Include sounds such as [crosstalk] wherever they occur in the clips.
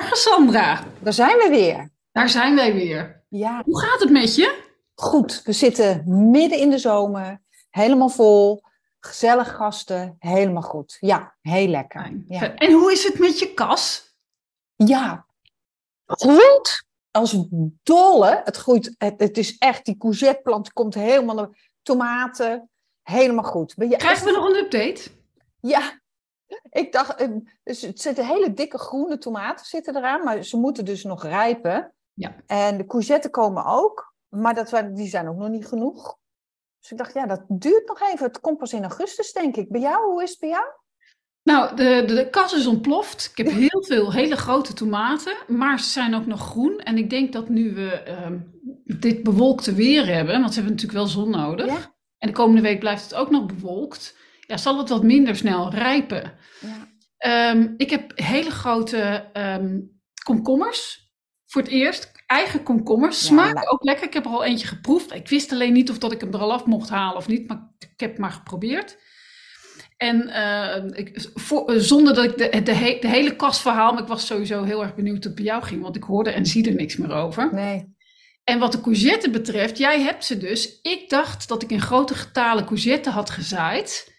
Goedemorgen Sandra. Daar zijn we weer. Daar zijn wij weer. Ja. Hoe gaat het met je? Goed, we zitten midden in de zomer, helemaal vol, gezellig gasten, helemaal goed. Ja, heel lekker. Ja, En hoe is het met je kas? ja. groeit als dolle. Het groeit, het, het is echt, die courgetteplant komt helemaal naar tomaten, helemaal goed. Ben je Krijgen we nog een update? Ja, ik dacht, eh, dus het zitten hele dikke groene tomaten zitten eraan, maar ze moeten dus nog rijpen. Ja. En de courgetten komen ook, maar dat, die zijn ook nog niet genoeg. Dus ik dacht, ja, dat duurt nog even. Het komt pas in augustus, denk ik. Bij jou, hoe is het bij jou? Nou, de, de, de kas is ontploft. Ik heb heel veel hele grote tomaten, maar ze zijn ook nog groen. En ik denk dat nu we ehm, dit bewolkte weer hebben, want ze hebben natuurlijk wel zon nodig. Ja. En de komende week blijft het ook nog bewolkt. Ja, zal het wat minder snel rijpen. Ja. Ehm, ik heb hele grote ehm, komkommers. Voor het eerst. Eigen komkommers. Ja, Smaakt lekker. ook lekker. Ik heb er al eentje geproefd. Ik wist alleen niet of dat ik hem er al af mocht halen of niet. Maar ik heb het maar geprobeerd. En eh, ik, voor, eh, zonder dat ik de, de, he- de hele kastverhaal... Maar ik was sowieso heel erg benieuwd hoe het bij jou ging. Want ik hoorde en zie er niks meer over. Nee. En wat de courgette betreft, jij hebt ze dus. Ik dacht dat ik in grote getalen courgette had gezaaid.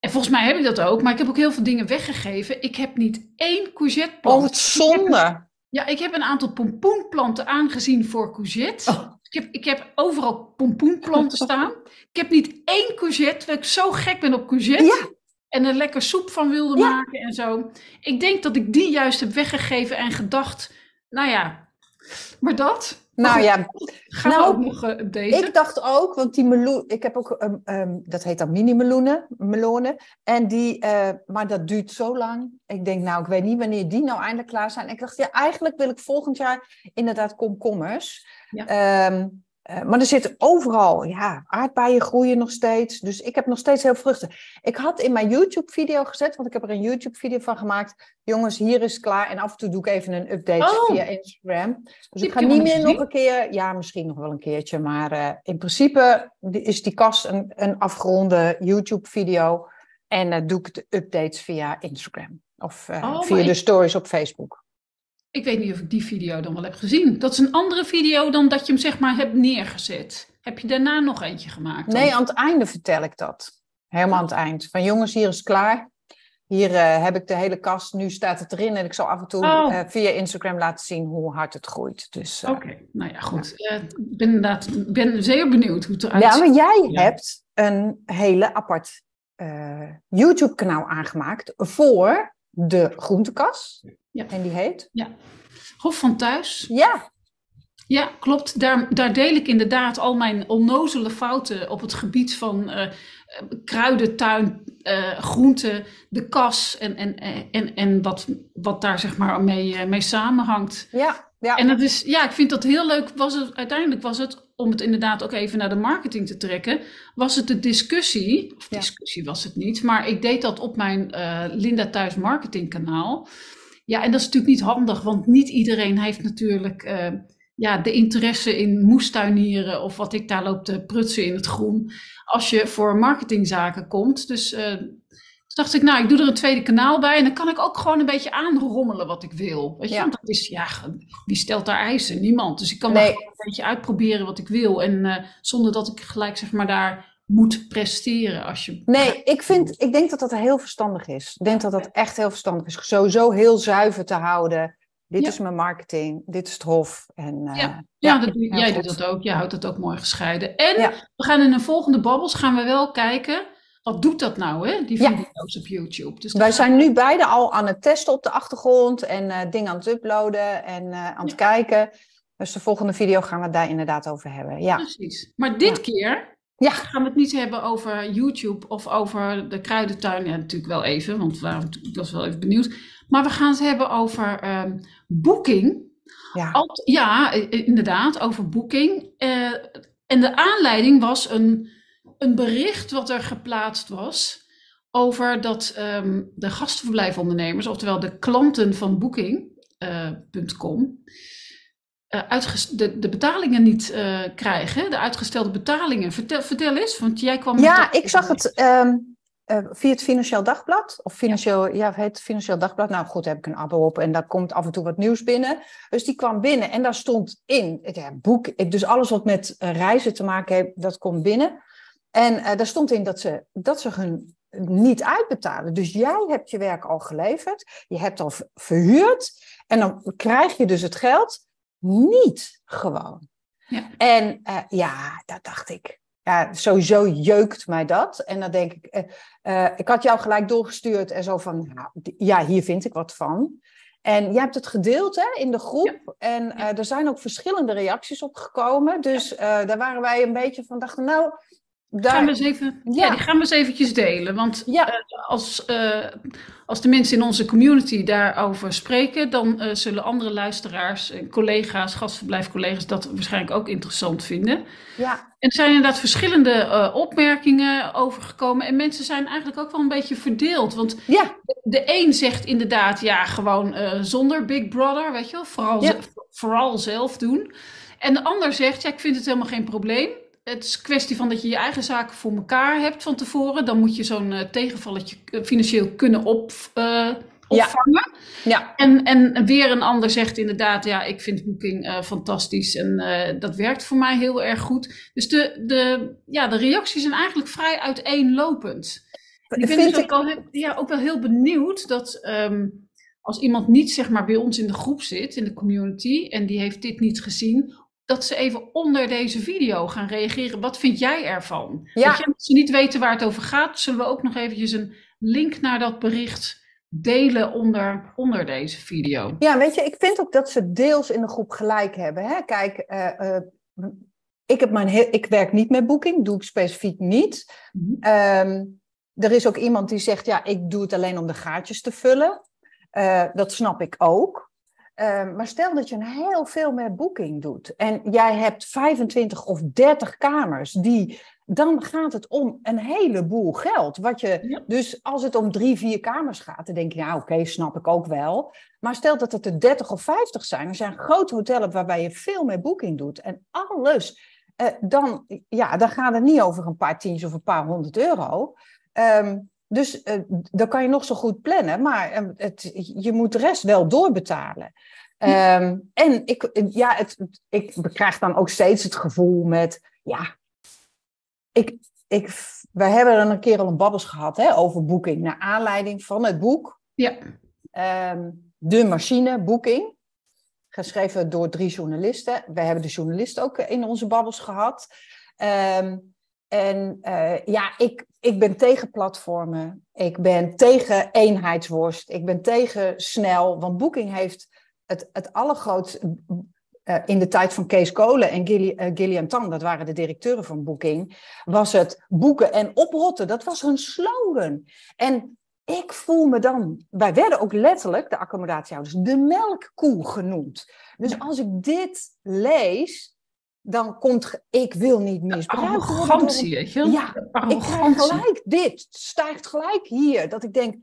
En volgens mij heb ik dat ook, maar ik heb ook heel veel dingen weggegeven. Ik heb niet één courgetteplant. Oh, wat zonde. Ja, ik heb een aantal pompoenplanten aangezien voor courgette. Oh. Ik, heb, ik heb overal pompoenplanten staan. Ik heb niet één courgette, terwijl ik zo gek ben op courgette. Ja. En er lekker soep van wilde Ja. maken en zo. Ik denk dat ik die juist heb weggegeven en gedacht, nou ja, maar dat. Nou goed, ja, Gaan Nou, we ook nog eh, updaten? ik dacht ook, want die meloen, ik heb ook, ehm, ehm, dat heet dan mini-meloenen, melonen. En die, eh, maar dat duurt zo lang. Ik denk, nou, ik weet niet wanneer die nou eindelijk klaar zijn. Ik dacht, ja, eigenlijk wil ik volgend jaar inderdaad komkommers. Ja. Ehm, eh, maar er zitten overal, ja, aardbeien groeien nog steeds. Dus ik heb nog steeds heel veel vruchten. Ik had in mijn YouTube-video gezet, want ik heb er een YouTube-video van gemaakt. Jongens, hier is het klaar. En af en toe doe ik even een update Oh. via Instagram. Dus ik ga niet meer nog een keer, ja, misschien nog wel een keertje. Maar eh, in principe is die kast een, een afgeronde YouTube-video. En eh, doe ik de updates via Instagram. Of Oh, via de stories op Facebook. Ik weet niet of ik die video dan wel heb gezien. Dat is een andere video dan dat je hem zeg maar hebt neergezet. Heb je daarna nog eentje gemaakt? dan? Nee, aan het einde vertel ik dat. Helemaal aan het eind. Van jongens, hier is klaar. Hier eh, heb ik de hele kast. Nu staat het erin. En ik zal af en toe Oh. eh, via Instagram laten zien hoe hard het groeit. Dus, eh, Oké, nou ja, goed. Eh, Ik ben inderdaad ben zeer benieuwd hoe het eruit Ja, ziet. maar jij Ja. hebt een hele apart eh, YouTube-kanaal aangemaakt voor de groentekas. Ja. En die heet? Hof van Thuis. Ja. Ja, klopt. Daar, daar deel ik inderdaad al mijn onnozele fouten op het gebied van eh, eh, kruidentuin, eh groenten, de kas en, en, en, en wat, wat daar zeg maar mee, mee samenhangt. Ja. ja. En dat is, ja, ik vind dat heel leuk. Was het, uiteindelijk was het, om het inderdaad ook even naar de marketing te trekken, was het de discussie, of Ja. discussie was het niet, maar ik deed dat op mijn Linda Thuis marketingkanaal. Ja, en dat is natuurlijk niet handig, want niet iedereen heeft natuurlijk eh, ja, de interesse in moestuinieren of wat ik daar loop te prutsen in het groen, als je voor marketingzaken komt. Dus eh, toen dacht ik, nou, ik doe er een tweede kanaal bij en dan kan ik ook gewoon een beetje aanrommelen wat ik wil. Weet je, Ja. want dat is, ja, wie stelt daar eisen? Niemand. Dus ik kan Nee. gewoon een beetje uitproberen wat ik wil en eh, zonder dat ik gelijk, zeg maar, daar moet presteren als je... Nee, ik, vind, ik denk dat dat heel verstandig is. Ik denk dat dat echt heel verstandig is. Sowieso heel zuiver te houden. Dit Ja. is mijn marketing, dit is het hof. En, eh, Ja, Ja, dat doe- heel jij goed. doet dat ook. Je houdt dat ook mooi gescheiden. En Ja. we gaan in de volgende babbels gaan we wel kijken, wat doet dat nou, hè? Die Ja. video's op YouTube. Dus Wij zijn nu beide al aan het testen op de achtergrond en eh, dingen aan het uploaden en eh, aan het kijken. Dus de volgende video gaan we het daar inderdaad over hebben. Ja, Precies. Maar dit Ja. keer ja. gaan we het niet hebben over YouTube of over de kruidentuin. Ja, natuurlijk wel even, want we ik was wel even benieuwd. Maar we gaan het hebben over ehm boeking. ja. Alt- ja, inderdaad, over boeking. Eh, en de aanleiding was een, een bericht wat er geplaatst was over dat ehm, de gastverblijfondernemers, oftewel de klanten van Booking.com, eh, de, de betalingen niet eh, krijgen, de uitgestelde betalingen. Vertel, vertel eens, want jij kwam. ja ik zag het. ehm, via het Financieel Dagblad. Of Financieel, ja, heet het Financieel Dagblad. Nou goed, daar heb ik een abo op en daar komt af en toe wat nieuws binnen. Dus die kwam binnen en daar stond in, ja, boek, dus alles wat met reizen te maken heeft, dat komt binnen. En daar stond in dat ze, dat ze hun niet uitbetalen. Dus jij hebt je werk al geleverd, je hebt al verhuurd en dan krijg je dus het geld niet gewoon. Ja. En uh, ja, dat dacht ik. Ja, sowieso jeukt mij dat. En dan denk ik, uh, ik had jou gelijk doorgestuurd en zo van, nou, ja, hier vind ik wat van. En jij hebt het gedeeld hè, in de groep. En er zijn ook verschillende reacties op gekomen. Dus daar waren wij een beetje van, dachten, nou, daar... Gaan we eens even, ja. die gaan we eens eventjes delen. Want ja. uh, als, uh, als de mensen in onze community daarover spreken, dan uh, zullen andere luisteraars, collega's, gastverblijfcollega's dat waarschijnlijk ook interessant vinden. Ja. En er zijn inderdaad verschillende opmerkingen overgekomen. En mensen zijn eigenlijk ook wel een beetje verdeeld. Want ja. de een zegt inderdaad, ja, gewoon zonder Big Brother, weet je wel, vooral, vooral zelf doen. En de ander zegt, ja, ik vind het helemaal geen probleem het is een kwestie van dat je je eigen zaken voor elkaar hebt van tevoren. Dan moet je zo'n uh, tegenvalletje eh, financieel kunnen op, uh, opvangen. Ja. ja. En, en weer een ander zegt inderdaad, ja, ik vind Booking uh, fantastisch en dat werkt voor mij heel erg goed. Dus de, de, ja, de reacties zijn eigenlijk vrij uiteenlopend. ik ben dus ook, al, ja, ook wel heel benieuwd dat um, als iemand niet zeg maar bij ons in de groep zit, in de community, en die heeft dit niet gezien, dat ze even onder deze video gaan reageren. Wat vind jij ervan? Ja. als ze niet weten waar het over gaat, zullen we ook nog eventjes een link naar dat bericht delen onder, onder deze video. Ja, weet je, ik vind ook dat ze deels in de groep gelijk hebben. Hè? Kijk, uh, uh, ik, heb mijn heel, ik werk niet met boeking, doe ik specifiek niet. Mm -hmm. er is ook iemand die zegt, ja, ik doe het alleen om de gaatjes te vullen. Uh, dat snap ik ook. Ehm, maar stel dat je een heel veel met boeking doet en jij hebt 25 of 30 kamers, die, dan gaat het om een heleboel geld. Wat je, Dus als het om drie, vier kamers gaat, dan denk je, ja oké, snap ik ook wel. Maar stel dat het er 30 of 50 zijn, er zijn grote hotels waarbij je veel met boeking doet en alles, uh, dan, ja, dan gaat het niet over een paar tientjes of een paar honderd euro. Um, dus uh, dan kan je nog zo goed plannen, maar uh, het, je moet de rest wel doorbetalen. Um, en ik, ja, het, ik krijg dan ook steeds het gevoel met, ja, ik, ik, wij hebben er een keer al een babbels gehad hè, over boeking, naar aanleiding van het boek. Ja. Um, de machine boeking, geschreven door drie journalisten. We hebben de journalisten ook in onze babbels gehad. Um, en uh, ja, ik, ik ben tegen platformen. Ik ben tegen eenheidsworst. Ik ben tegen snel. Want Booking heeft het, het allergrootste. Uh, in de tijd van Kees Kolen en Gilly, uh, Gillian Tan, dat waren de directeuren van Booking, was het boeken en oprotten. Dat was hun slogan. En ik voel me dan, wij werden ook letterlijk, de accommodatiehouders, de melkkoe genoemd. Dus als ik dit lees, dan komt, ik wil niet misbruiken. Arrogantie, weet je Ja, ik krijg gelijk dit, stijgt gelijk hier. Dat ik denk,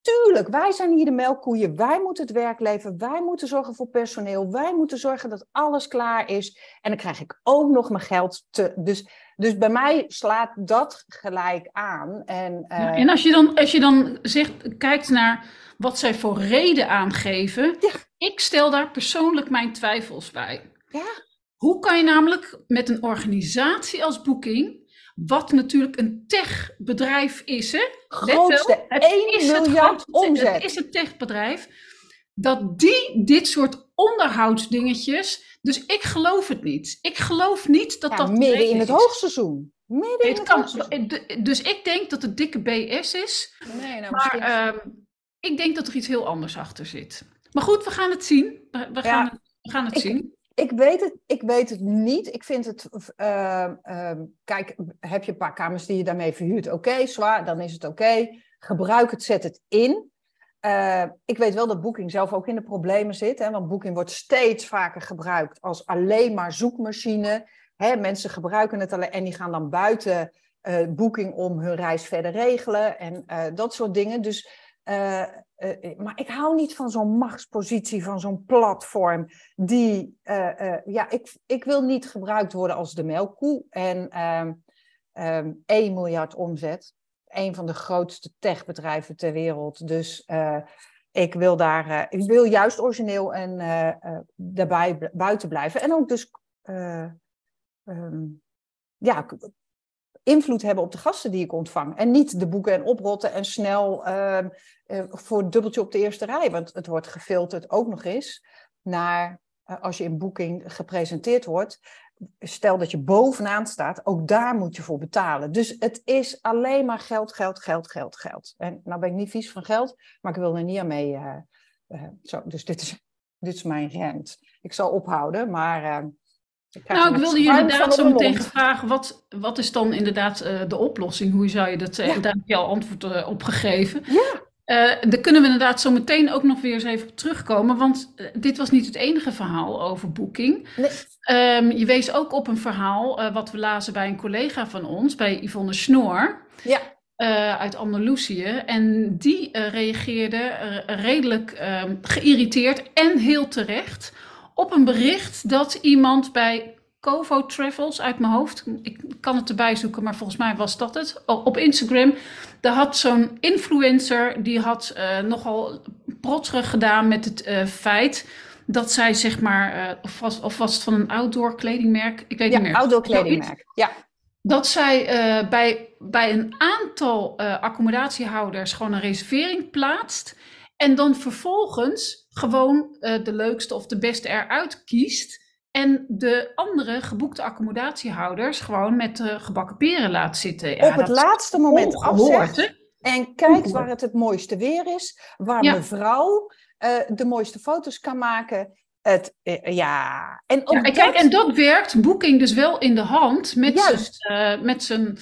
tuurlijk, wij zijn hier de melkkoeien. Wij moeten het werk leveren. Wij moeten zorgen voor personeel. Wij moeten zorgen dat alles klaar is. En dan krijg ik ook nog mijn geld te... Dus, dus bij mij slaat dat gelijk aan. En, uh... ja, en als, je dan, als je dan zegt, kijkt naar wat zij voor reden aangeven... Ja. Ik stel daar persoonlijk mijn twijfels bij. Ja. Hoe kan je namelijk met een organisatie als Booking, wat natuurlijk een techbedrijf is, hè? Grootste, wel, 1 miljard omzet. Het is een techbedrijf. Dat die dit soort onderhoudsdingetjes. Dus ik geloof het niet. Ik geloof niet dat dat. Midden in het hoogseizoen. Midden in het, kan, hoogseizoen. Dus ik denk dat het dikke BS is. Nee, nou, maar uh, ik denk dat er iets heel anders achter zit. Maar goed, we gaan het zien. We, gaan, het, we gaan het zien. Ik weet het, ik weet het niet. Ik vind het. Uh, uh, kijk, heb je een paar kamers die je daarmee verhuurt? Oké, zwaar, dan is het oké. Gebruik het, zet het in. Uh, ik weet wel dat Booking zelf ook in de problemen zit. Hè, want Booking wordt steeds vaker gebruikt als alleen maar zoekmachine. Hè, mensen gebruiken het alleen en die gaan dan buiten uh, Booking om hun reis verder regelen en uh, dat soort dingen. Dus uh, uh, maar ik hou niet van zo'n machtspositie, van zo'n platform. Die, ja, ik, ik wil niet gebruikt worden als de melkkoe. En 1 ehm, miljard omzet. een van de grootste techbedrijven ter wereld. Dus ik wil daar, ik wil juist origineel en daarbij buiten blijven. En ook dus ehm, ja, invloed hebben op de gasten die ik ontvang. En niet de boeken en oprotten en snel uh, uh, voor het dubbeltje op de eerste rij. Want het wordt gefilterd ook nog eens naar, uh, als je in boeking gepresenteerd wordt, stel dat je bovenaan staat, ook daar moet je voor betalen. Dus het is alleen maar geld, geld, geld, geld, geld. En nou ben ik niet vies van geld, maar ik wil er niet aan mee. Uh, zo, dus dit is, dit is mijn rent. Ik zal ophouden, maar nou, ik wilde je inderdaad zo meteen vragen, wat, wat is dan inderdaad uh, de oplossing? Hoe zou je dat, uh, daar heb je al antwoord uh, op gegeven. Ja. daar kunnen we inderdaad zo meteen ook nog weer eens even op terugkomen, want dit was niet het enige verhaal over boeking. Nee. Um, je wees ook op een verhaal wat we lazen bij een collega van ons, bij Yvonne Snoor. Ja. uit Andalusië. En die reageerde redelijk ehm, geïrriteerd en heel terecht op een bericht dat iemand bij Covo Travels uit mijn hoofd, ik kan het erbij zoeken, maar volgens mij was dat het, op Instagram, daar had zo'n influencer, die had uh, nogal protserig gedaan met het uh, feit dat zij zeg maar, uh, of, was, of was het van een outdoor kledingmerk? Ik weet ja, niet meer. outdoor kledingmerk, ja. Dat zij bij, bij een aantal accommodatiehouders gewoon een reservering plaatst en dan vervolgens gewoon uh, de leukste of de beste eruit kiest. En de andere geboekte accommodatiehouders gewoon met de gebakken peren laat zitten. Ja, Op het laatste moment afzegt. En kijkt waar het het mooiste weer is. Waar ja. mevrouw uh, de mooiste foto's kan maken. Het, uh, ja, en, ja, en, dat... kijk, en dat werkt Booking dus wel in de hand met zijn, met zijn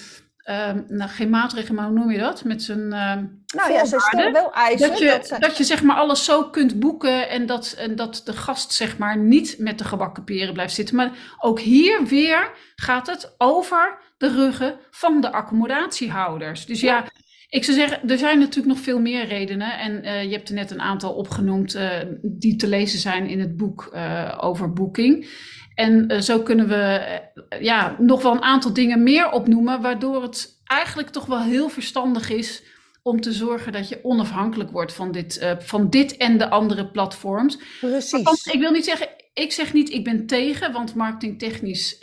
Um, nou, geen maatregelen, maar hoe noem je dat? Met zijn. Uh, nou ja, ze stellen wel eisen. Dat je, dat, ze... dat je zeg maar alles zo kunt boeken en dat, en dat de gast zeg maar niet met de gebakken peren blijft zitten. Maar ook hier weer gaat het over de ruggen van de accommodatiehouders. Dus ja, ik zou zeggen, er zijn natuurlijk nog veel meer redenen. En uh, je hebt er net een aantal opgenoemd uh, die te lezen zijn in het boek uh, over boeking. En uh, zo kunnen we uh, ja, nog wel een aantal dingen meer opnoemen, waardoor het eigenlijk toch wel heel verstandig is om te zorgen dat je onafhankelijk wordt van dit, uh, van dit en de andere platforms. Precies. Want ik wil niet zeggen, ik zeg niet ik ben tegen, want marketingtechnisch,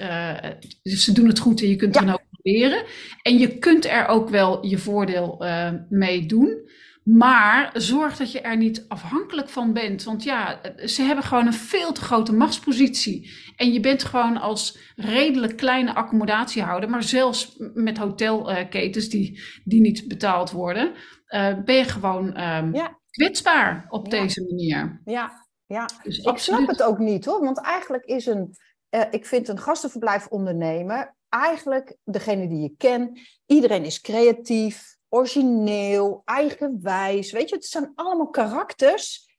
ze doen het goed en je kunt ja. er ook leren. En je kunt er ook wel je voordeel mee doen. Maar zorg dat je er niet afhankelijk van bent. Want ja, ze hebben gewoon een veel te grote machtspositie. En je bent gewoon als redelijk kleine accommodatiehouder, maar zelfs met hotelketens die, die niet betaald worden, uh, ben je gewoon um, ja. kwetsbaar op ja. deze manier. Ja, ja. Dus ik absoluut. snap het ook niet hoor. Want eigenlijk is een, uh, ik vind een gastenverblijf ondernemen eigenlijk degene die je kent. Iedereen is creatief origineel, eigenwijs. Weet je, het zijn allemaal karakters.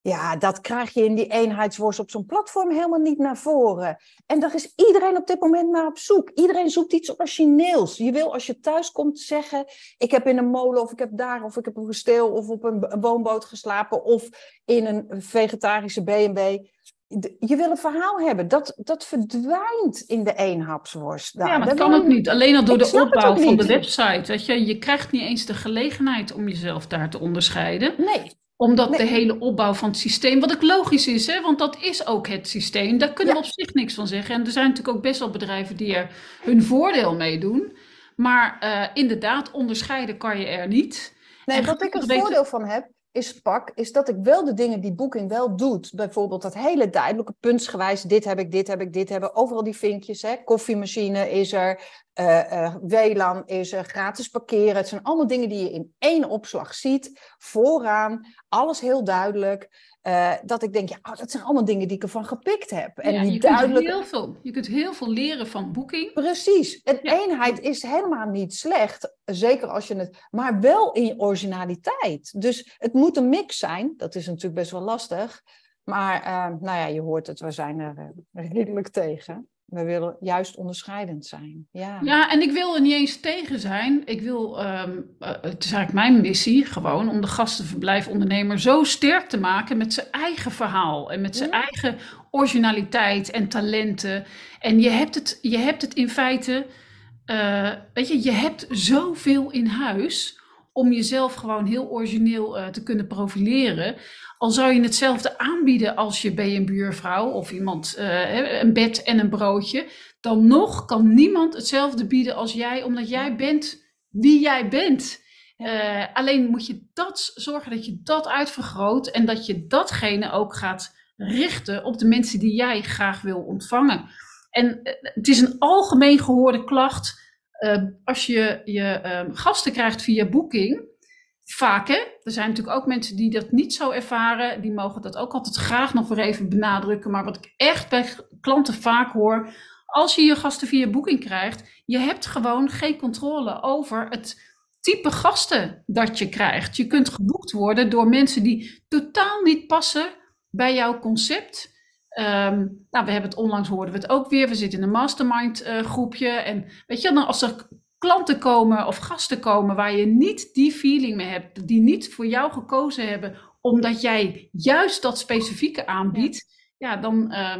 Ja, dat krijg je in die eenheidsworst op zo'n platform helemaal niet naar voren. En daar is iedereen op dit moment naar op zoek. Iedereen zoekt iets origineels. Je wil als je thuis komt zeggen: Ik heb in een molen, of ik heb daar, of ik heb een kasteel, of op een, woonboot geslapen, of in een vegetarische B&B je wil een verhaal hebben. Dat, dat verdwijnt in de eenhapsworst. Daar. Ja, maar dat kan ook niet. Alleen al door de opbouw van de website. Weet je, je krijgt niet eens de gelegenheid om jezelf daar te onderscheiden. Nee. Omdat nee. de hele opbouw van het systeem, wat ook logisch is, hè, want dat is ook het systeem. Daar kunnen ja. we op zich niks van zeggen. En er zijn natuurlijk ook best wel bedrijven die er hun voordeel mee doen. Maar uh, inderdaad, onderscheiden kan je er niet. Nee, en wat ik er voordeel van heb, is pak, is dat ik wel de dingen die Booking wel doet. Bijvoorbeeld dat hele duidelijke puntsgewijs, dit heb ik, dit heb ik, dit hebben. Overal die vinkjes, hè. koffiemachine is er, uh, uh, WLAN is er, gratis parkeren. Het zijn allemaal dingen die je in één opslag ziet, vooraan, alles heel duidelijk. Uh, dat ik denk, ja, oh, dat zijn allemaal dingen die ik ervan gepikt heb. En ja, die je, duidelijk... kunt heel veel, je kunt heel veel leren van Booking. Precies. En ja. eenheid is helemaal niet slecht. Zeker als je het... Maar wel in originaliteit. Dus het moet een mix zijn. Dat is natuurlijk best wel lastig. Maar uh, nou ja, je hoort het, we zijn er uh, [laughs] redelijk tegen. We willen juist onderscheidend zijn. Ja, ja en ik wil er niet eens tegen zijn. Ik wil, um, uh, het is eigenlijk mijn missie, gewoon om de gastenverblijfondernemer zo sterk te maken met zijn eigen verhaal en met zijn ja. eigen originaliteit en talenten. En je hebt het, je hebt het in feite eh, weet je, je hebt zoveel in huis om jezelf gewoon heel origineel uh, te kunnen profileren. Al zou je hetzelfde aanbieden als je bij een buurvrouw of iemand uh, een bed en een broodje, dan nog kan niemand hetzelfde bieden als jij, omdat jij bent wie jij bent. Uh, alleen moet je dat zorgen dat je dat uitvergroot en dat je datgene ook gaat richten op de mensen die jij graag wil ontvangen. En het is een algemeen gehoorde klacht uh, als je je uh, gasten krijgt via boeking. Vaak hè, er zijn natuurlijk ook mensen die dat niet zo ervaren. Die mogen dat ook altijd graag nog weer even benadrukken. Maar wat ik echt bij klanten vaak hoor. Als je je gasten via boeking krijgt, je hebt gewoon geen controle over het type gasten dat je krijgt. Je kunt geboekt worden door mensen die totaal niet passen bij jouw concept. Um, nou, we hebben het onlangs hoorden we het ook weer. We zitten in een mastermind uh, groepje. En weet je, dan als er klanten komen of gasten komen waar je niet die feeling mee hebt, die niet voor jou gekozen hebben, omdat jij juist dat specifieke aanbiedt, ja, ja dan, uh,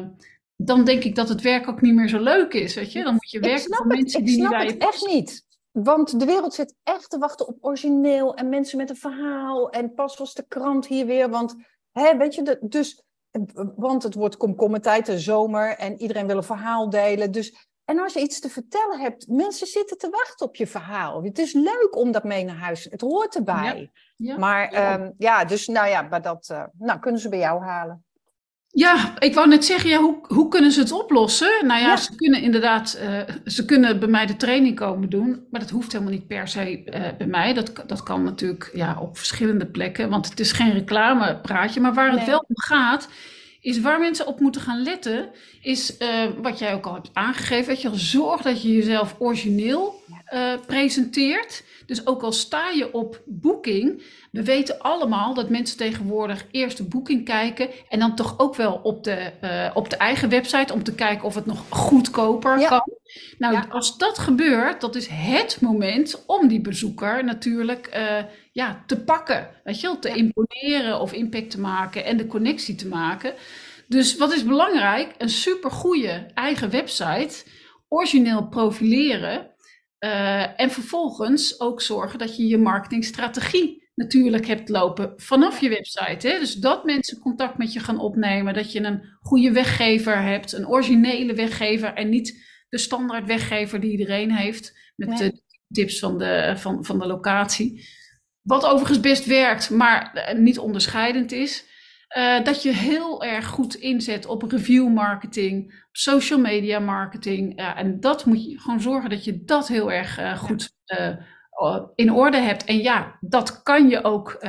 dan denk ik dat het werk ook niet meer zo leuk is. Weet je? Dan moet je werken voor het, mensen ik die snap niet bij het je echt niet. Want de wereld zit echt te wachten op origineel en mensen met een verhaal. En pas was de krant hier weer. Want, hè, weet je, de, dus, want het wordt komkommertijd, de zomer. En iedereen wil een verhaal delen. Dus, en als je iets te vertellen hebt, mensen zitten te wachten op je verhaal. Het is leuk om dat mee naar huis. Het hoort erbij. Ja, Maar ja. ja, ja dus nou ja, maar dat uh, nou, kunnen ze bij jou halen. Ja, ik wou net zeggen, ja, hoe, hoe kunnen ze het oplossen? Nou ja, Ja. ze kunnen inderdaad, uh, ze kunnen bij mij de training komen doen, maar dat hoeft helemaal niet per se uh, bij mij. Dat, dat kan natuurlijk ja, op verschillende plekken, want het is geen reclamepraatje. Maar waar het wel om gaat, is waar mensen op moeten gaan letten, is uh, wat jij ook al hebt aangegeven. Weet je, zorg dat je jezelf origineel presenteert. Dus ook al sta je op boeking, we weten allemaal dat mensen tegenwoordig eerst de boeking kijken en dan toch ook wel op de, uh, op de eigen website om te kijken of het nog goedkoper Ja. kan. Nou, Ja. als dat gebeurt, dat is het moment om die bezoeker natuurlijk uh, ja, te pakken. Weet je wel, te Ja. imponeren of impact te maken en de connectie te maken. Dus wat is belangrijk? Een supergoeie eigen website, origineel profileren. Uh, en vervolgens ook zorgen dat je je marketingstrategie natuurlijk hebt lopen vanaf je website. Hè? Dus dat mensen contact met je gaan opnemen, dat je een goede weggever hebt, een originele weggever en niet de standaard weggever die iedereen heeft met Nee. de tips van de, van, van de locatie. Wat overigens best werkt, maar uh, niet onderscheidend is. Uh, dat je heel erg goed inzet op review marketing, social media marketing. Uh, en dat moet je gewoon zorgen dat je dat heel erg uh, goed in orde hebt. En ja, dat kan je ook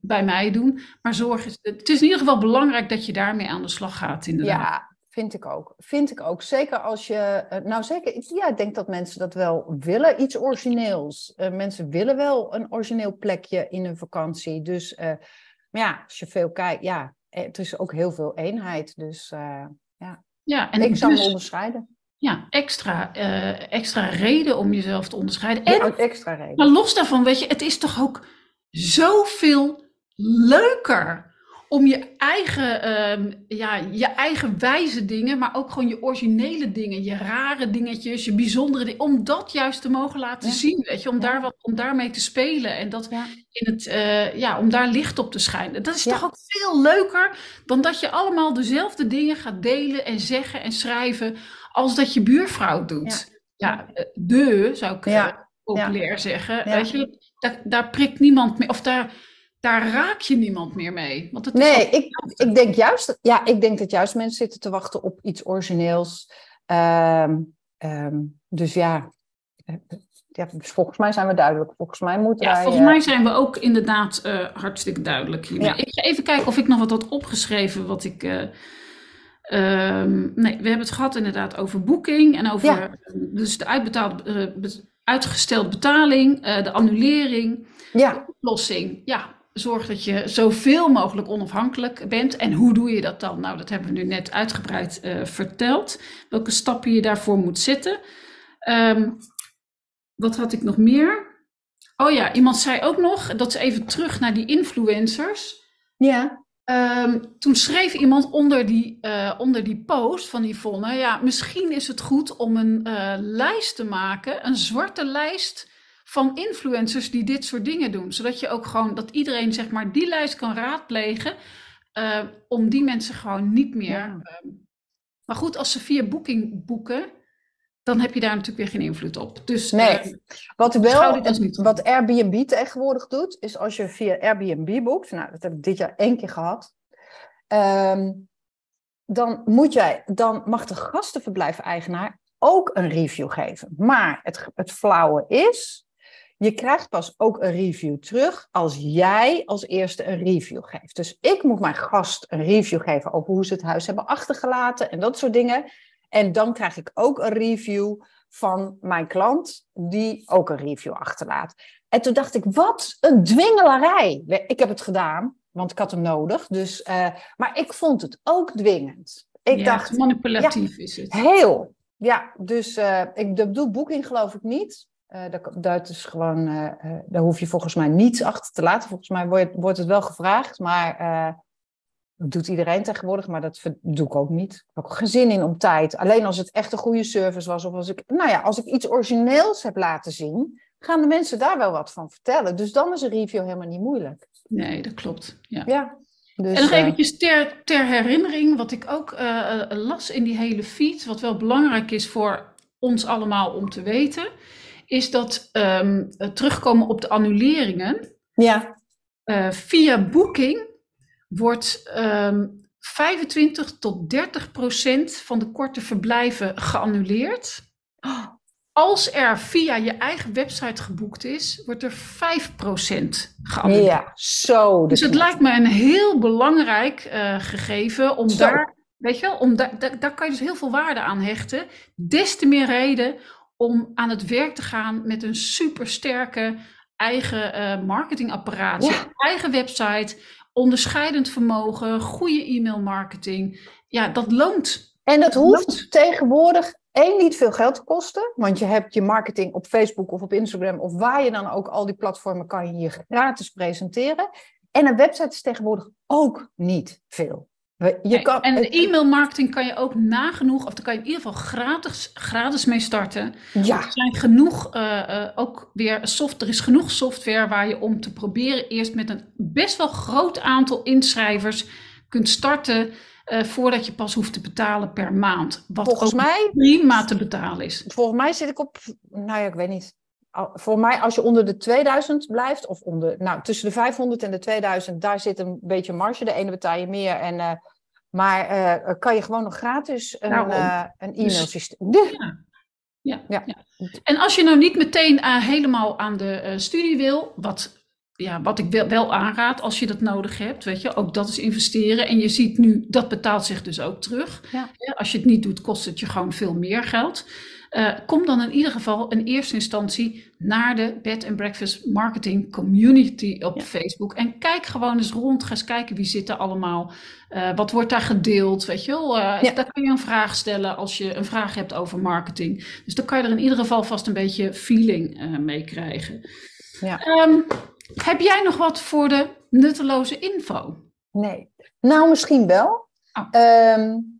bij mij doen. Maar zorg, het is in ieder geval belangrijk dat je daarmee aan de slag gaat. Inderdaad. Ja, vind ik ook. Vind ik ook. Zeker als je, eh, nou zeker, ja, ik denk dat mensen dat wel willen, iets origineels. Uh, mensen willen wel een origineel plekje in hun vakantie. Dus uh, maar ja, als je veel kijkt, ja, het is ook heel veel eenheid. Dus uh, ja. ja, en ik zou dus, me onderscheiden. Ja, extra, uh, extra reden om jezelf te onderscheiden. En, En, extra reden. maar los daarvan, weet je, het is toch ook zoveel leuker om je eigen, um, ja, je eigen wijze dingen, maar ook gewoon je originele dingen, je rare dingetjes, je bijzondere dingen, om dat juist te mogen laten Ja. zien, weet je, om, Ja. daar wat, om daarmee te spelen en dat Ja. in het, uh, ja, om daar licht op te schijnen. Dat is toch ook veel leuker dan dat je allemaal dezelfde dingen gaat delen en zeggen en schrijven als dat je buurvrouw doet. Ja, ja de, zou ik uh, populair zeggen, weet je, daar, daar prikt niemand meer, of daar daar raak je niemand meer mee. Want het Nee, ik, ik denk juist, ja, ik denk dat juist mensen zitten te wachten op iets origineels. Ehm, ehm, dus ja, eh, ja, dus volgens mij zijn we duidelijk. Volgens mij moeten Ja, wij. volgens eh, mij zijn we ook inderdaad eh, hartstikke duidelijk hiermee. Ja. Ik ga even kijken of ik nog wat had opgeschreven wat ik... eh, ehm, nee, we hebben het gehad inderdaad over boeking en over Ja. eh, dus de uitbetaald, eh, be- uitgestelde betaling, eh, de annulering, ja, oplossing. Ja, zorg dat je zoveel mogelijk onafhankelijk bent. En hoe doe je dat dan? Nou, dat hebben we nu net uitgebreid eh, verteld. Welke stappen je daarvoor moet zetten. Ehm, wat had ik nog meer? Oh ja, iemand zei ook nog, dat is even terug naar die influencers. ja, Ehm, toen schreef iemand onder die, uh, onder die post van Yvonne, ja, misschien is het goed om een uh, lijst te maken, een zwarte lijst van influencers die dit soort dingen doen. Zodat je ook gewoon, dat iedereen zeg maar die lijst kan raadplegen, uh, om die mensen gewoon niet meer... Ja. maar goed, als ze via Booking boeken, dan heb je daar natuurlijk weer geen invloed op. Dus, nee, wat, wel, wat Airbnb tegenwoordig doet, is als je via Airbnb boekt, nou dat heb ik dit jaar één keer gehad, um, dan, moet jij, dan mag de gastenverblijf-eigenaar ook een review geven. Maar het, het flauwe is, je krijgt pas ook een review terug als jij als eerste een review geeft. Dus ik moet mijn gast een review geven over hoe ze het huis hebben achtergelaten en dat soort dingen. En dan krijg ik ook een review van mijn klant, die ook een review achterlaat. En toen dacht ik, wat een dwingelarij. Ik heb het gedaan, want ik had hem nodig. Dus, uh, maar ik vond het ook dwingend. Ik ja, dacht, manipulatief is het. Heel. Ja, dus uh, ik doe boeking geloof ik niet. Uh, dat, dat, is gewoon, daar hoef je volgens mij niets achter te laten. Volgens mij wordt, wordt het wel gevraagd, maar dat doet iedereen tegenwoordig, maar dat doe ik ook niet. Ik heb ook geen zin in om tijd. Alleen als het echt een goede service was, of als ik, nou ja, als ik iets origineels heb laten zien, gaan de mensen daar wel wat van vertellen. Dus dan is een review helemaal niet moeilijk. Nee, dat klopt. Ja. ja dus, en nog eventjes ter, ter herinnering, wat ik ook las in die hele feed, wat wel belangrijk is voor ons allemaal om te weten, is dat um, terugkomen op de annuleringen. Ja. Uh, via Booking wordt um, ehm, 25 tot 30 procent van de korte verblijven geannuleerd. Als er via je eigen website geboekt is, wordt er 5 procent geannuleerd. Ja, zo. Dus het lijkt me een heel belangrijk uh, gegeven om zo. daar, weet je wel, om da da daar kan je dus heel veel waarde aan hechten. Des te meer reden om aan het werk te gaan met een supersterke eigen uh, marketingapparaat, ja. eigen website onderscheidend vermogen, goede e-mailmarketing. Ja, dat loont. En dat hoeft loont. tegenwoordig één niet veel geld te kosten, want je hebt je marketing op Facebook of op Instagram of waar je dan ook al die platformen kan je hier gratis presenteren. En een website is tegenwoordig ook niet veel. Je kan, en e-mailmarketing kan je ook nagenoeg, of daar kan je in ieder geval gratis, gratis mee starten. Ja. Er zijn genoeg, uh, uh, ook weer soft, er is genoeg software waar je om te proberen eerst met een best wel groot aantal inschrijvers kunt starten. Uh, voordat je pas hoeft te betalen per maand. Wat volgens ook mij, prima te betalen is. Volgens mij zit ik op, nou ja, ik weet niet. Voor mij, als je onder de 2000 blijft, of onder, nou, tussen de 500 en de 2000, daar zit een beetje marge. De ene betaal je meer. En, uh, maar uh, kan je gewoon nog gratis een, nou, uh, een e-mailsysteem. Dus, ja. Ja, ja. ja, En als je nou niet meteen helemaal aan de studie wil, wat ja, wat ik wel, wel aanraad als je dat nodig hebt, weet je, ook dat is investeren. En je ziet nu, dat betaalt zich dus ook terug. Ja. Als je het niet doet, kost het je gewoon veel meer geld. Uh, kom dan in ieder geval in eerste instantie naar de Bed and Breakfast Marketing Community op ja. Facebook. En kijk gewoon eens rond. Ga eens kijken wie zit er allemaal. Uh, wat wordt daar gedeeld? Weet je wel? Uh, ja. Daar kun je een vraag stellen als je een vraag hebt over marketing. Dus dan kan je er in ieder geval vast een beetje feeling mee krijgen. Ja. Um, heb jij nog wat voor de nutteloze info? Nee. Nou, misschien wel. Oh. Um,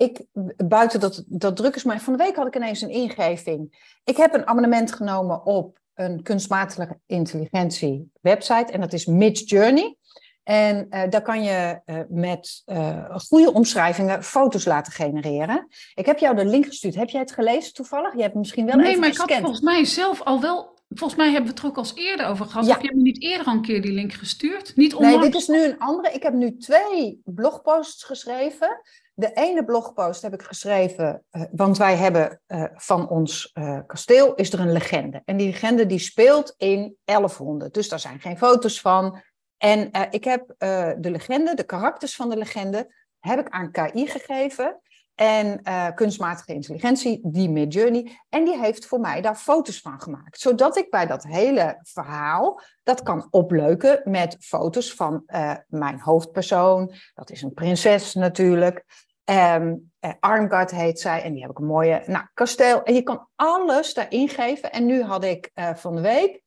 ik, buiten dat, dat druk is, maar van de week had ik ineens een ingeving. Ik heb een abonnement genomen op een kunstmatige intelligentie website en dat is Midjourney. En uh, daar kan je uh, met uh, goede omschrijvingen foto's laten genereren. Ik heb jou de link gestuurd. Heb jij het gelezen toevallig? Je hebt misschien wel nee, even maar gescand. ik had volgens mij zelf al wel Volgens mij hebben we het er ook al eens eerder over gehad. Ja. Heb je me niet eerder al een keer die link gestuurd? Niet nee, dit is nu een andere. Ik heb nu twee blogposts geschreven. De ene blogpost heb ik geschreven, uh, want wij hebben uh, van ons uh, kasteel is er een legende. En die legende die speelt in 1100. Dus daar zijn geen foto's van. En ik heb de legende, de karakters van de legende, heb ik aan KI gegeven. En kunstmatige intelligentie, die Midjourney. En die heeft voor mij daar foto's van gemaakt. Zodat ik bij dat hele verhaal dat kan opleuken met foto's van mijn hoofdpersoon. Dat is een prinses natuurlijk. Um, Armgard heet zij. En die heb ik een mooie nou, kasteel. En je kan alles daarin geven. En nu had ik van de week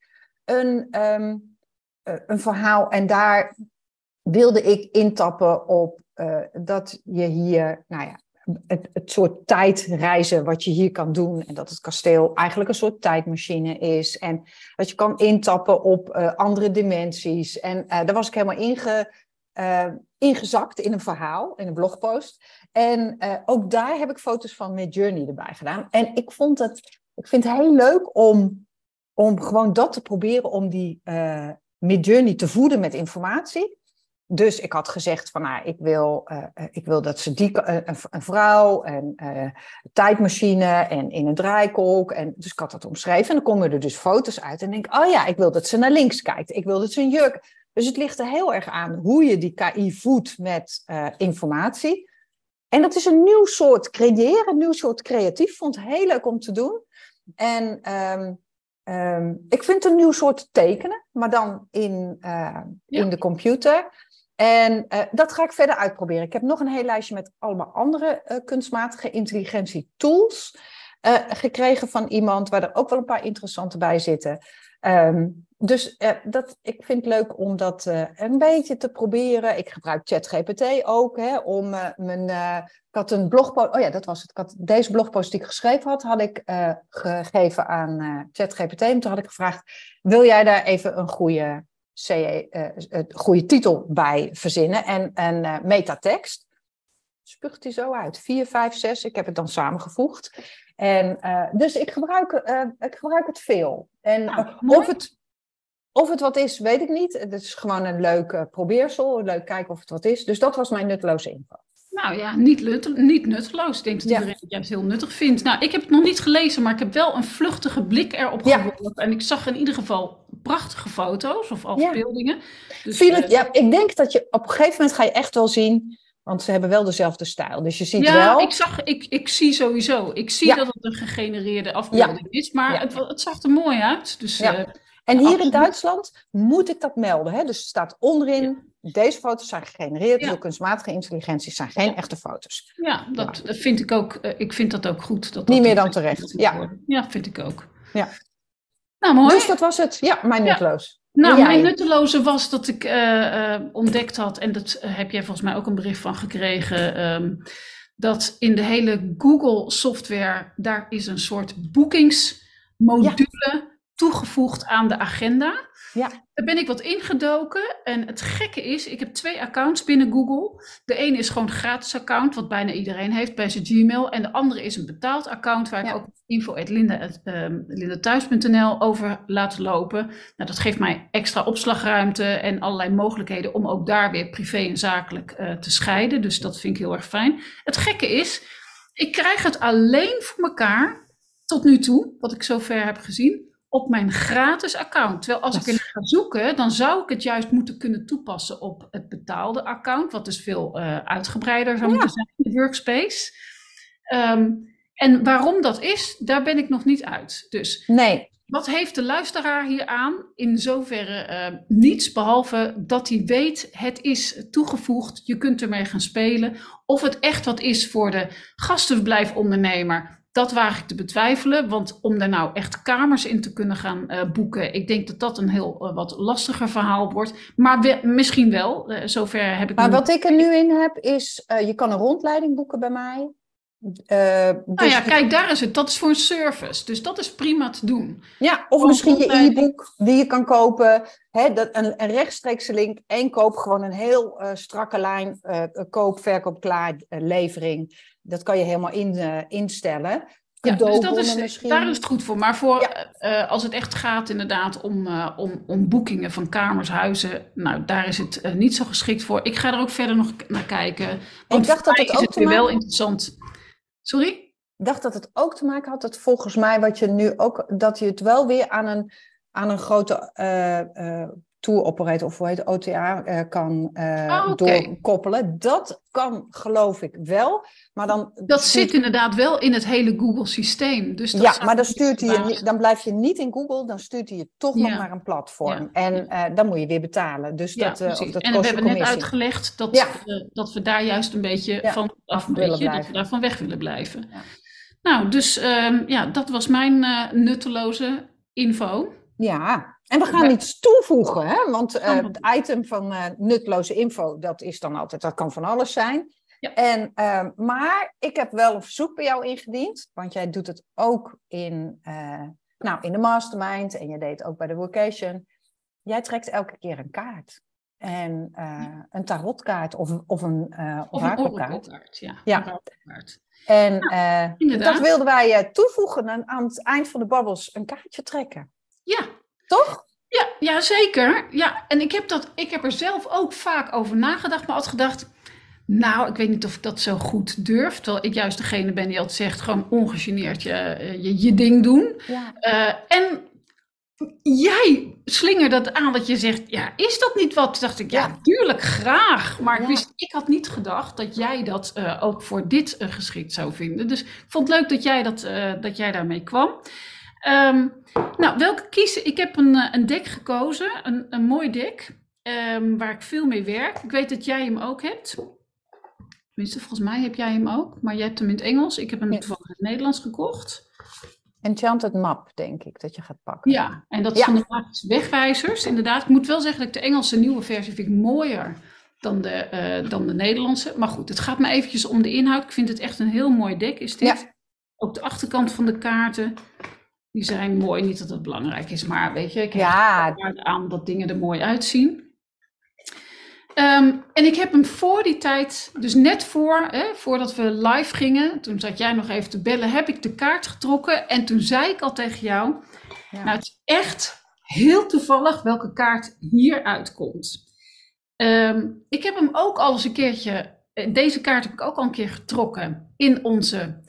een, um, een verhaal. En daar wilde ik intappen op dat je hier, nou ja, het, het soort tijdreizen wat je hier kan doen. En dat het kasteel eigenlijk een soort tijdmachine is. En dat je kan intappen op andere dimensies. En daar was ik helemaal inge, ingezakt in een verhaal, in een blogpost. En ook daar heb ik foto's van Midjourney erbij gedaan. En ik vond het, ik vind het heel leuk om, om gewoon dat te proberen, om die uh, Midjourney te voeden met informatie. Dus ik had gezegd van, nou, ik wil, uh, ik wil dat ze die, een, vrouw en uh, tijdmachine en in een draaikolk. En, dus ik had dat omschreven en dan komen er dus foto's uit. En denk oh ja, ik wil dat ze naar links kijkt. Ik wil dat ze een jurk... Dus het ligt er heel erg aan hoe je die KI voedt met informatie. En dat is een nieuw soort creëren, een nieuw soort creatief. Vond het heel leuk om te doen. En um, um, ik vind een nieuw soort tekenen, maar dan in, uh, in de computer. En uh, dat ga ik verder uitproberen. Ik heb nog een heel lijstje met allemaal andere uh, kunstmatige intelligentie tools gekregen van iemand, waar er ook wel een paar interessante bij zitten. Um, dus uh, dat, ik vind het leuk om dat uh, een beetje te proberen. Ik gebruik ChatGPT ook hè, om uh, mijn. ik had een blogpost. Oh ja, dat was het. Ik had deze blogpost die ik geschreven had, had ik gegeven aan ChatGPT. En toen had ik gevraagd: wil jij daar even een goede, CE, goede titel bij verzinnen en een metatekst? Spuugt hij zo uit. 4, 5, 6. Ik heb het dan samengevoegd. En, dus ik gebruik, ik gebruik het veel. En nou, of het of het wat is, weet ik niet. Het is gewoon een leuk uh, probeersel. Leuk kijken of het wat is. Dus dat was mijn nutteloze info. Nou ja, niet, niet nutteloos. Ik denk dat iedereen het juist heel nuttig vindt. Nou, ik heb het nog niet gelezen, maar ik heb wel een vluchtige blik erop ja. geworpen. En ik zag in ieder geval prachtige foto's of afbeeldingen. Ja. Dus, uh, ja, ik denk dat je op een gegeven moment ga je echt wel zien... Want ze hebben wel dezelfde stijl. Dus je ziet ja, wel... ik, zag, ik, ik zie sowieso. Ik zie dat het een gegenereerde afbeelding is. Maar het, het, zag er mooi uit. Dus, uh, en hier in Duitsland moet ik dat melden. Hè? Dus er staat onderin, deze foto's zijn gegenereerd door kunstmatige intelligentie, zijn geen echte foto's. Ja, dat, dat vind ik ook. Uh, ik vind dat ook goed. Dat Niet meer dan terecht. Ja. ja, vind ik ook. Ja. Nou, mooi. Dus dat was het. Ja, mijn nutteloos. Nou, mijn nutteloze was dat ik uh, uh, ontdekt had, en dat heb jij volgens mij ook een bericht van gekregen, um, dat in de hele Google software, daar is een soort boekingsmodule toegevoegd aan de agenda. Ja. Daar ben ik wat ingedoken. En het gekke is, ik heb twee accounts binnen Google. De ene is gewoon een gratis account, wat bijna iedereen heeft bij zijn Gmail. En de andere is een betaald account, waar ja. ik ook info.lindathuis.nl um, over laat lopen. Nou, dat geeft mij extra opslagruimte en allerlei mogelijkheden om ook daar weer privé en zakelijk uh, te scheiden. Dus dat vind ik heel erg fijn. Het gekke is, ik krijg het alleen voor elkaar, tot nu toe, wat ik zover heb gezien op mijn gratis account. Terwijl als ik er ga zoeken, dan zou ik het juist moeten kunnen toepassen op het betaalde account, wat dus veel uh, uitgebreider zou ja. moeten zijn, de workspace. Um, en waarom dat is, daar ben ik nog niet uit. Dus nee. wat heeft de luisteraar hier aan? In zoverre uh, niets, behalve dat hij weet, het is toegevoegd, je kunt ermee gaan spelen. Of het echt wat is voor de gastenverblijfondernemer, dat waag ik te betwijfelen, want om daar nou echt kamers in te kunnen gaan uh, boeken, ik denk dat dat een heel uh, wat lastiger verhaal wordt. Maar we, misschien wel, uh, zover heb ik. Maar wat ik er nu in heb is, je kan een rondleiding boeken bij mij. dus nou ja, kijk, daar is het. Dat is voor een service, dus dat is prima te doen. Ja, of misschien je e-book die je kan kopen. Hè, dat, een, een rechtstreekse link, één koop, gewoon een heel strakke lijn, koop, verkoop, klaar, levering dat kan je helemaal in, uh, instellen. Ja, dus dat is, misschien. daar is het goed voor. Maar voor, ja. uh, als het echt gaat inderdaad om, uh, om, om boekingen van kamers, huizen, nou daar is het uh, niet zo geschikt voor. Ik ga er ook verder nog naar kijken. Want ik dacht dat het ook het weer wel interessant. Sorry? Ik dacht dat het ook te maken had dat volgens mij wat je nu ook, dat je het wel weer aan een, aan een grote tour operator of hoe heet OTA uh, kan uh, oh, okay. doorkoppelen. Dat kan geloof ik wel. Maar dan dat zit inderdaad wel in het hele Google systeem. Dus ja, maar dan, stuurt hij je, dan blijf je niet in Google, dan stuurt hij je toch ja. nog naar een platform. Ja. En uh, dan moet je weer betalen. Dus dat, of dat en we hebben net uitgelegd dat, dat we daar juist een beetje van af een beetje, dat we daarvan weg willen blijven. Nou, dus um, ja, dat was mijn nutteloze info. Ja, En we gaan iets toevoegen, hè? want uh, het item van uh, nutloze info, dat is dan altijd, dat kan van alles zijn. Ja. En, uh, maar ik heb wel een verzoek bij jou ingediend, want jij doet het ook in, nou, in de mastermind en je deed ook bij de vocation. Jij trekt elke keer een kaart. En een tarotkaart of, of een uh, of een orakelkaart. Ja. ja. En nou, dat wilden wij toevoegen aan, aan het eind van de babbels, een kaartje trekken. Ja, toch? Ja, ja, zeker. Ja, en ik heb, dat, ik heb er zelf ook vaak over nagedacht, maar had gedacht, nou, ik weet niet of ik dat zo goed durf. Terwijl ik juist degene ben die altijd zegt, gewoon ongegeneerd je, je, je ding doen. Ja. Uh, en jij slingert dat aan dat je zegt, ja, is dat niet wat? Toen dacht ik, ja, tuurlijk, graag. Maar ik, wist, ik had niet gedacht dat jij dat uh, ook voor dit uh, geschikt zou vinden. Dus ik vond het leuk dat jij, dat, dat jij daarmee kwam. Um, nou, welke kiezen? Ik heb een, eh, een deck gekozen, een, een mooi deck, um, waar ik veel mee werk. Ik weet dat jij hem ook hebt. Tenminste, volgens mij heb jij hem ook, maar jij hebt hem in het Engels. Ik heb hem in het Nederlands gekocht. Enchanted Map, denk ik, dat je gaat pakken. Ja, en dat is van de wegwijzers. Inderdaad, ik moet wel zeggen dat ik de Engelse nieuwe versie vind ik mooier dan de, uh, dan de Nederlandse. Maar goed, het gaat me eventjes om de inhoud. Ik vind het echt een heel mooi deck, is dit. Ja. Ook de achterkant van de kaarten. Die zijn mooi, niet dat het belangrijk is, maar weet je, ik heb ja. aan dat dingen er mooi uitzien. Um, en ik heb hem voor die tijd, dus net voor, hè, voordat we live gingen, toen zat jij nog even te bellen, heb ik de kaart getrokken. En toen zei ik al tegen jou, ja. nou het is echt heel toevallig welke kaart hier uitkomt. Um, ik heb hem ook al eens een keertje, eh, deze kaart heb ik ook al een keer getrokken in onze,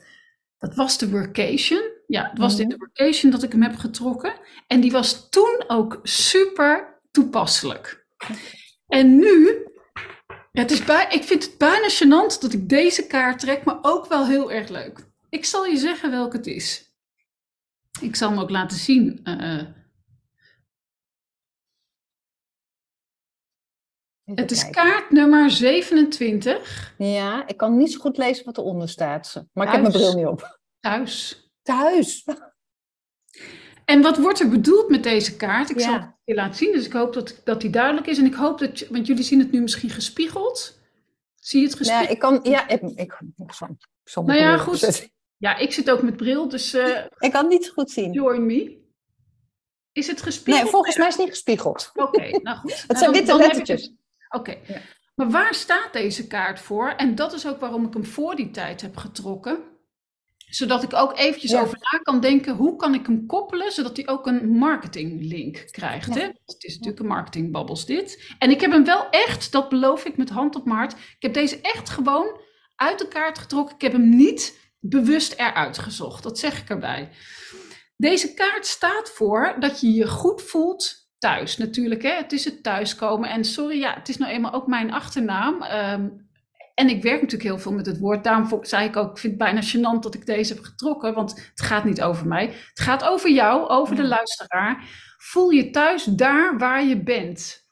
dat was de workation. Ja, het was de mhm. vacation dat ik hem heb getrokken. En die was toen ook super toepasselijk. En nu, het is bij, ik vind het bijna gênant dat ik deze kaart trek, maar ook wel heel erg leuk. Ik zal je zeggen welke het is. Ik zal hem ook laten zien. Uh, het is kaart nummer 27. Ja, ik kan niet zo goed lezen wat eronder staat. Maar ik heb mijn bril niet op. Thuis thuis. En wat wordt er bedoeld met deze kaart? Ik zal het je laten zien, dus ik hoop dat, dat die duidelijk is. En ik hoop dat, want jullie zien het nu misschien gespiegeld. Zie je het gespiegeld? Ja, ik kan, ja, ik, ik, ik Nou ja, goed. Ja, ik zit ook met bril, dus... Uh, ik kan niet goed zien. Join me. Is het gespiegeld? Nee, volgens mij is het niet gespiegeld. Oké, [laughs] nou goed. het zijn witte lettertjes. Oké. Maar waar staat deze kaart voor? En dat is ook waarom ik hem voor die tijd heb getrokken zodat ik ook eventjes over na kan denken, hoe kan ik hem koppelen, zodat hij ook een marketinglink krijgt. Hè? Het is natuurlijk een marketingbabbels dit. En ik heb hem wel echt, dat beloof ik met hand op maart, ik heb deze echt gewoon uit de kaart getrokken. Ik heb hem niet bewust eruit gezocht, dat zeg ik erbij. Deze kaart staat voor dat je je goed voelt thuis natuurlijk. Hè? Het is het thuiskomen. En sorry, ja, het is nou eenmaal ook mijn achternaam. Um, en ik werk natuurlijk heel veel met het woord. Daarom zei ik ook, ik vind het bijna gênant dat ik deze heb getrokken. Want het gaat niet over mij. Het gaat over jou, over de luisteraar. Voel je thuis daar waar je bent.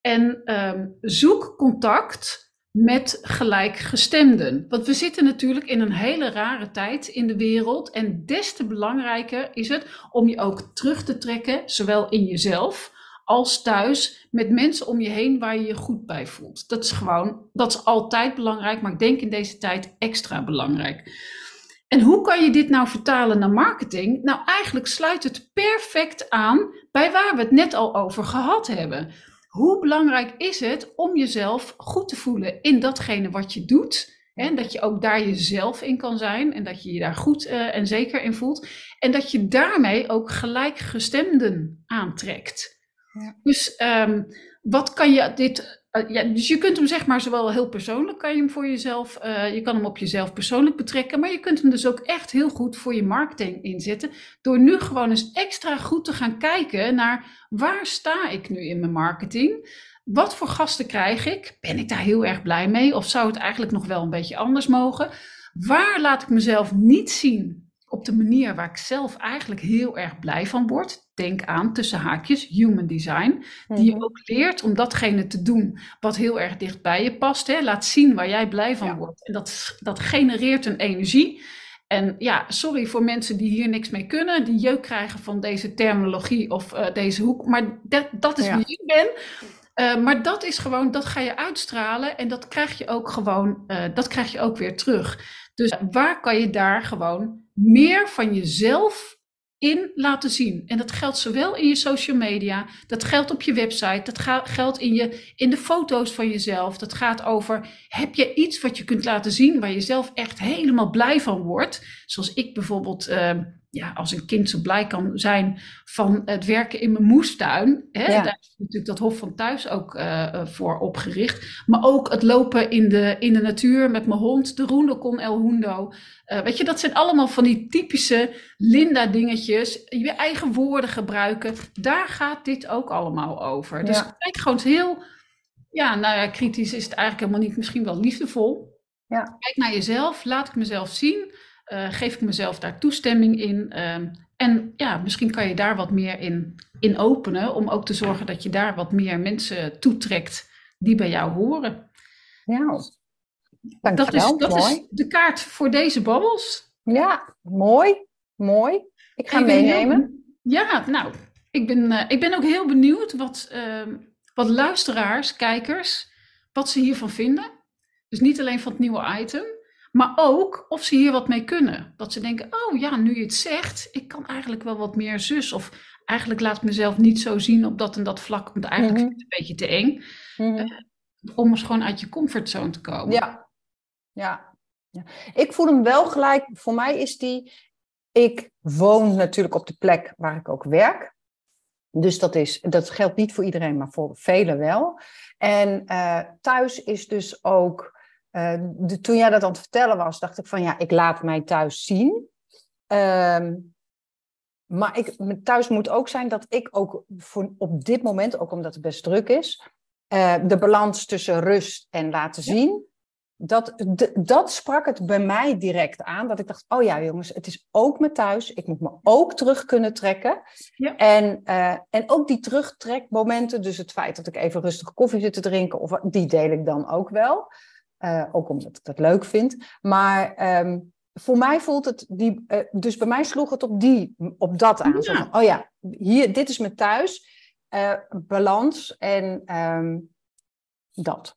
En um, zoek contact met gelijkgestemden. Want we zitten natuurlijk in een hele rare tijd in de wereld. En des te belangrijker is het om je ook terug te trekken, zowel in jezelf als thuis met mensen om je heen waar je je goed bij voelt. Dat is gewoon, dat is altijd belangrijk, maar ik denk in deze tijd extra belangrijk. En hoe kan je dit nou vertalen naar marketing? Nou, eigenlijk sluit het perfect aan bij waar we het net al over gehad hebben. Hoe belangrijk is het om jezelf goed te voelen in datgene wat je doet? En dat je ook daar jezelf in kan zijn en dat je je daar goed uh, en zeker in voelt. En dat je daarmee ook gelijkgestemden aantrekt. Dus um, wat kan je dit. Uh, ja, dus je kunt hem zeg maar zowel heel persoonlijk kan je hem voor jezelf, uh, je kan hem op jezelf persoonlijk betrekken, maar je kunt hem dus ook echt heel goed voor je marketing inzetten. Door nu gewoon eens extra goed te gaan kijken naar waar sta ik nu in mijn marketing? Wat voor gasten krijg ik? Ben ik daar heel erg blij mee? Of zou het eigenlijk nog wel een beetje anders mogen? Waar laat ik mezelf niet zien op de manier waar ik zelf eigenlijk heel erg blij van word. Denk aan tussen haakjes human design. Die je mhm. ook leert om datgene te doen wat heel erg dicht bij je past. Hè. Laat zien waar jij blij van wordt. En dat, dat genereert een energie. En ja, sorry voor mensen die hier niks mee kunnen, die jeuk krijgen van deze terminologie of uh, deze hoek. Maar dat, dat is wie ik ben. Uh, maar dat is gewoon, dat ga je uitstralen en dat krijg je ook gewoon, uh, dat krijg je ook weer terug. Dus waar kan je daar gewoon meer van jezelf in laten zien. En dat geldt zowel in je social media, dat geldt op je website, dat geldt in, je, in de foto's van jezelf. Dat gaat over, heb je iets wat je kunt laten zien waar je zelf echt helemaal blij van wordt? Zoals ik bijvoorbeeld, uh, ja, als een kind zo blij kan zijn van het werken in mijn moestuin. Hè? Daar is natuurlijk dat Hof van Thuis ook uh, voor opgericht. Maar ook het lopen in de, in de natuur met mijn hond, de Roende con El Hundo. Uh, weet je, dat zijn allemaal van die typische Linda-dingetjes. Je eigen woorden gebruiken. Daar gaat dit ook allemaal over. Dus ja. kijk gewoon heel, ja, nou ja, kritisch is het eigenlijk helemaal niet. Misschien wel liefdevol. Ja. Kijk naar jezelf, laat ik mezelf zien. Uh, geef ik mezelf daar toestemming in? Uh, en ja, misschien kan je daar wat meer in, in openen, om ook te zorgen dat je daar wat meer mensen toetrekt die bij jou horen. Ja, dat, is, dat is de kaart voor deze babbels. Ja, mooi, mooi. Ik ga ik meenemen. Heel, ja, nou, ik ben, uh, ik ben ook heel benieuwd wat, ehm, wat luisteraars, kijkers, wat ze hiervan vinden. Dus niet alleen van het nieuwe item, maar ook of ze hier wat mee kunnen. Dat ze denken, oh ja, nu je het zegt, ik kan eigenlijk wel wat meer zus. Of eigenlijk laat ik mezelf niet zo zien op dat en dat vlak, want eigenlijk mm -hmm. vind ik het een beetje te eng. Mm -hmm. uh, om eens gewoon uit je comfortzone te komen. Ja. ja, ja. Ik voel hem wel gelijk, voor mij is die, ik woon natuurlijk op de plek waar ik ook werk. Dus dat, is, dat geldt niet voor iedereen, maar voor velen wel. En uh, thuis is dus ook uh, de, toen jij dat aan het vertellen was, dacht ik van ja, ik laat mij thuis zien. Um, maar ik, thuis moet ook zijn dat ik ook voor, op dit moment, ook omdat het best druk is, uh, de balans tussen rust en laten zien. Ja. Dat, dat sprak het bij mij direct aan. Dat ik dacht, oh ja jongens, het is ook me thuis. Ik moet me ook terug kunnen trekken. Ja. En, uh, en ook die terugtrekmomenten, dus het feit dat ik even rustig koffie zit te drinken, of, die deel ik dan ook wel. Uh, ook omdat ik dat leuk vind. Maar um, voor mij voelt het, die, uh, dus bij mij sloeg het op, die, op dat aan. Ja. Van, oh ja, hier, dit is mijn thuis. Uh, balans en um, dat.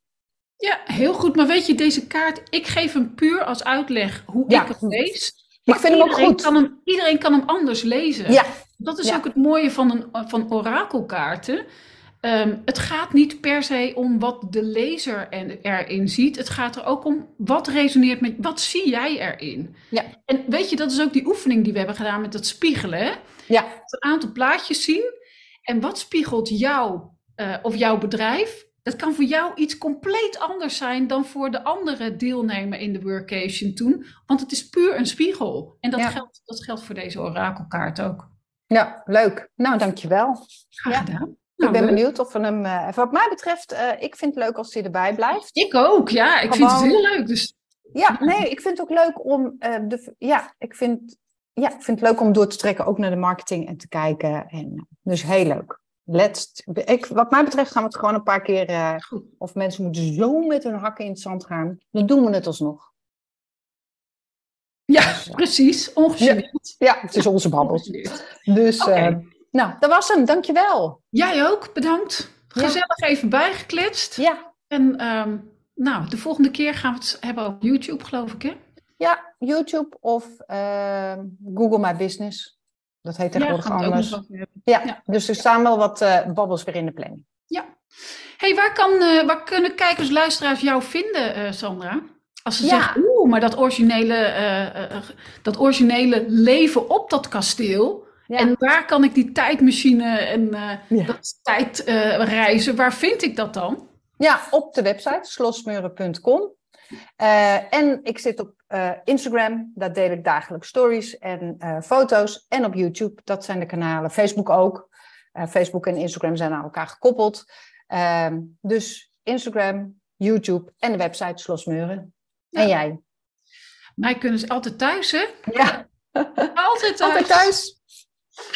Ja, heel goed. Maar weet je, deze kaart, ik geef hem puur als uitleg hoe ja, ik het lees. Maar ik vind hem ook goed. Kan hem, iedereen kan hem anders lezen. Ja. Dat is ja. ook het mooie van, een, van orakelkaarten. Um, het gaat niet per se om wat de lezer er, erin ziet. Het gaat er ook om wat resoneert met wat zie jij erin. Ja. En weet je, dat is ook die oefening die we hebben gedaan met het spiegelen. Ja. Een aantal plaatjes zien. En wat spiegelt jou uh, of jouw bedrijf? Dat kan voor jou iets compleet anders zijn dan voor de andere deelnemer in de workation toen. Want het is puur een spiegel. En dat, ja. geldt, dat geldt voor deze orakelkaart ook. Ja, leuk. Nou, dankjewel. Graag ja. Nou, ik ben leuk. benieuwd of we hem. Uh, wat mij betreft, uh, ik vind het leuk als hij erbij blijft. Ik ook, ja. Ik Gewoon... vind het heel leuk. Dus... Ja, nee, ik vind het ook leuk om. Uh, de, ja, ik vind, ja, ik vind het leuk om door te trekken, ook naar de marketing en te kijken. En, dus heel leuk. Let's, ik, wat mij betreft gaan we het gewoon een paar keer. of mensen moeten zo met hun hakken in het zand gaan. Dan doen we het alsnog. Ja, dus, precies. Ongegeneerd. Ja, ja, het is onze babbel. Dus. Okay. Nou, dat was hem. Dankjewel. Jij ook, bedankt. Gezellig ja. even bijgekletst. Ja. En um, nou, de volgende keer gaan we het hebben over YouTube, geloof ik, hè? Ja, YouTube of uh, Google My Business. Dat heet tegenwoordig ja, anders. Ja, ja, dus er staan wel wat uh, babbels weer in de planning. Ja. hey, waar, kan, uh, waar kunnen kijkers, luisteraars jou vinden, Sandra? Als ze zeggen, oeh, maar dat originele, dat originele leven op dat kasteel... Ja. En waar kan ik die tijdmachine en uh, dat tijdreizen, uh, waar vind ik dat dan? Ja, op de website slosmeuren.com. Uh, en ik zit op Instagram, daar deel ik dagelijks stories en foto's. En op YouTube, dat zijn de kanalen. Facebook ook. Facebook en Instagram zijn aan elkaar gekoppeld. Ehm, dus Instagram, YouTube en de website Slosmeuren. Ja. En jij? Mij kunnen ze altijd thuis, hè? Ja. Altijd thuis. [laughs] Altijd thuis.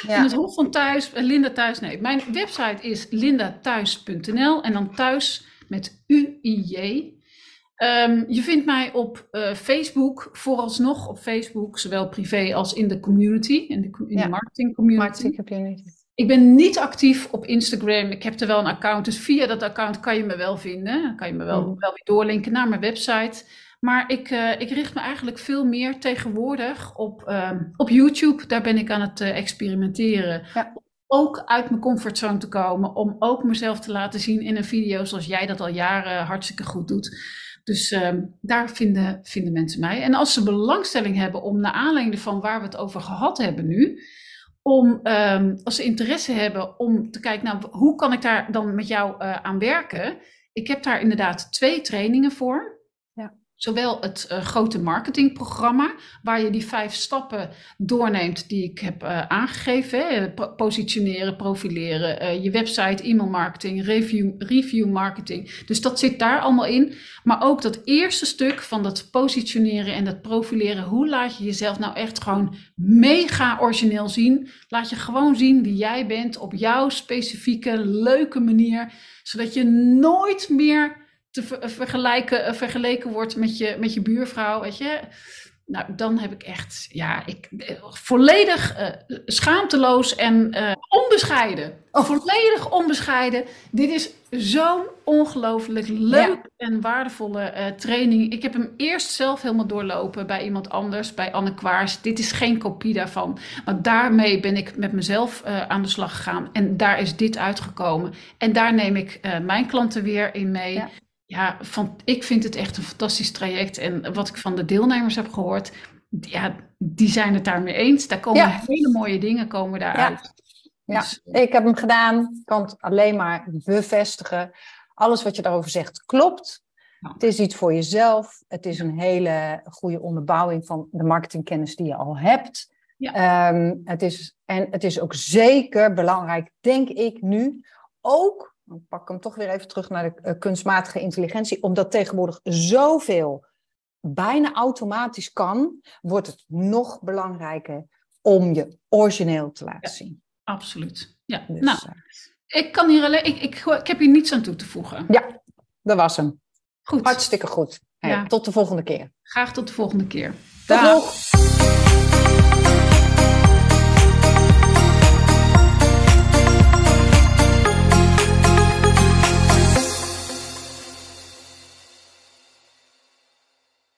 Ja. In het Hof van Thuis, eh, Linda Thuis, nee. Mijn website is lindathuis.nl en dan thuis met U-I-J. Ehm, je vindt mij op uh, Facebook, vooralsnog op Facebook, zowel privé als in de community, in de, in de marketing community. Marketing community. Ik ben niet actief op Instagram. Ik heb er wel een account, dus via dat account kan je me wel vinden. Dan kan je me wel, mm. wel weer doorlinken naar mijn website. Maar ik, uh, ik richt me eigenlijk veel meer tegenwoordig op, uh, op YouTube. Daar ben ik aan het uh, experimenteren. Ja. Ook uit mijn comfortzone te komen. Om ook mezelf te laten zien in een video zoals jij dat al jaren hartstikke goed doet. Dus uh, daar vinden, vinden mensen mij. En als ze belangstelling hebben om naar aanleiding van waar we het over gehad hebben nu om, um, als ze interesse hebben, om te kijken, nou, hoe kan ik daar dan met jou uh, aan werken? Ik heb daar inderdaad twee trainingen voor. Zowel het uh, grote marketingprogramma, waar je die vijf stappen doorneemt die ik heb uh, aangegeven. Hè? Positioneren, profileren, je website, e-mail marketing, review, review marketing. Dus dat zit daar allemaal in. Maar ook dat eerste stuk van dat positioneren en dat profileren. Hoe laat je jezelf nou echt gewoon mega origineel zien? Laat je gewoon zien wie jij bent op jouw specifieke, leuke manier. Zodat je nooit meer te vergelijken, eh, vergeleken wordt met je, met je buurvrouw, weet je. Nou, dan heb ik echt, ja, ik, eh, volledig uh, schaamteloos en uh, onbescheiden. Oh. Volledig onbescheiden. Dit is zo'n ongelooflijk leuk en waardevolle uh, training. Ik heb hem eerst zelf helemaal doorlopen bij iemand anders, bij Anne Kwaars. Dit is geen kopie daarvan. Maar daarmee ben ik met mezelf aan de slag gegaan. En daar is dit uitgekomen. En daar neem ik mijn klanten weer in mee. Ja ja, van, ik vind het echt een fantastisch traject. En wat ik van de deelnemers heb gehoord, ja, die zijn het daarmee eens. Daar komen hele mooie dingen komen daaruit. Ja, dus, ja. ik heb hem gedaan. Ik kan het alleen maar bevestigen. Alles wat je daarover zegt klopt. Het is iets voor jezelf. Het is een hele goede onderbouwing van de marketingkennis die je al hebt. Ja. Um, het is, en het is ook zeker belangrijk, denk ik nu, ook dan pak ik hem toch weer even terug naar de uh, kunstmatige intelligentie, omdat tegenwoordig zoveel bijna automatisch kan, wordt het nog belangrijker om je origineel te laten zien. Absoluut. Ja, dus, nou, uh, ik kan hier alleen, ik, ik, ik heb hier niets aan toe te voegen. Ja, dat was hem. Goed. Hartstikke goed. Hey, ja. Tot de volgende keer. Graag tot de volgende keer. Tot nog.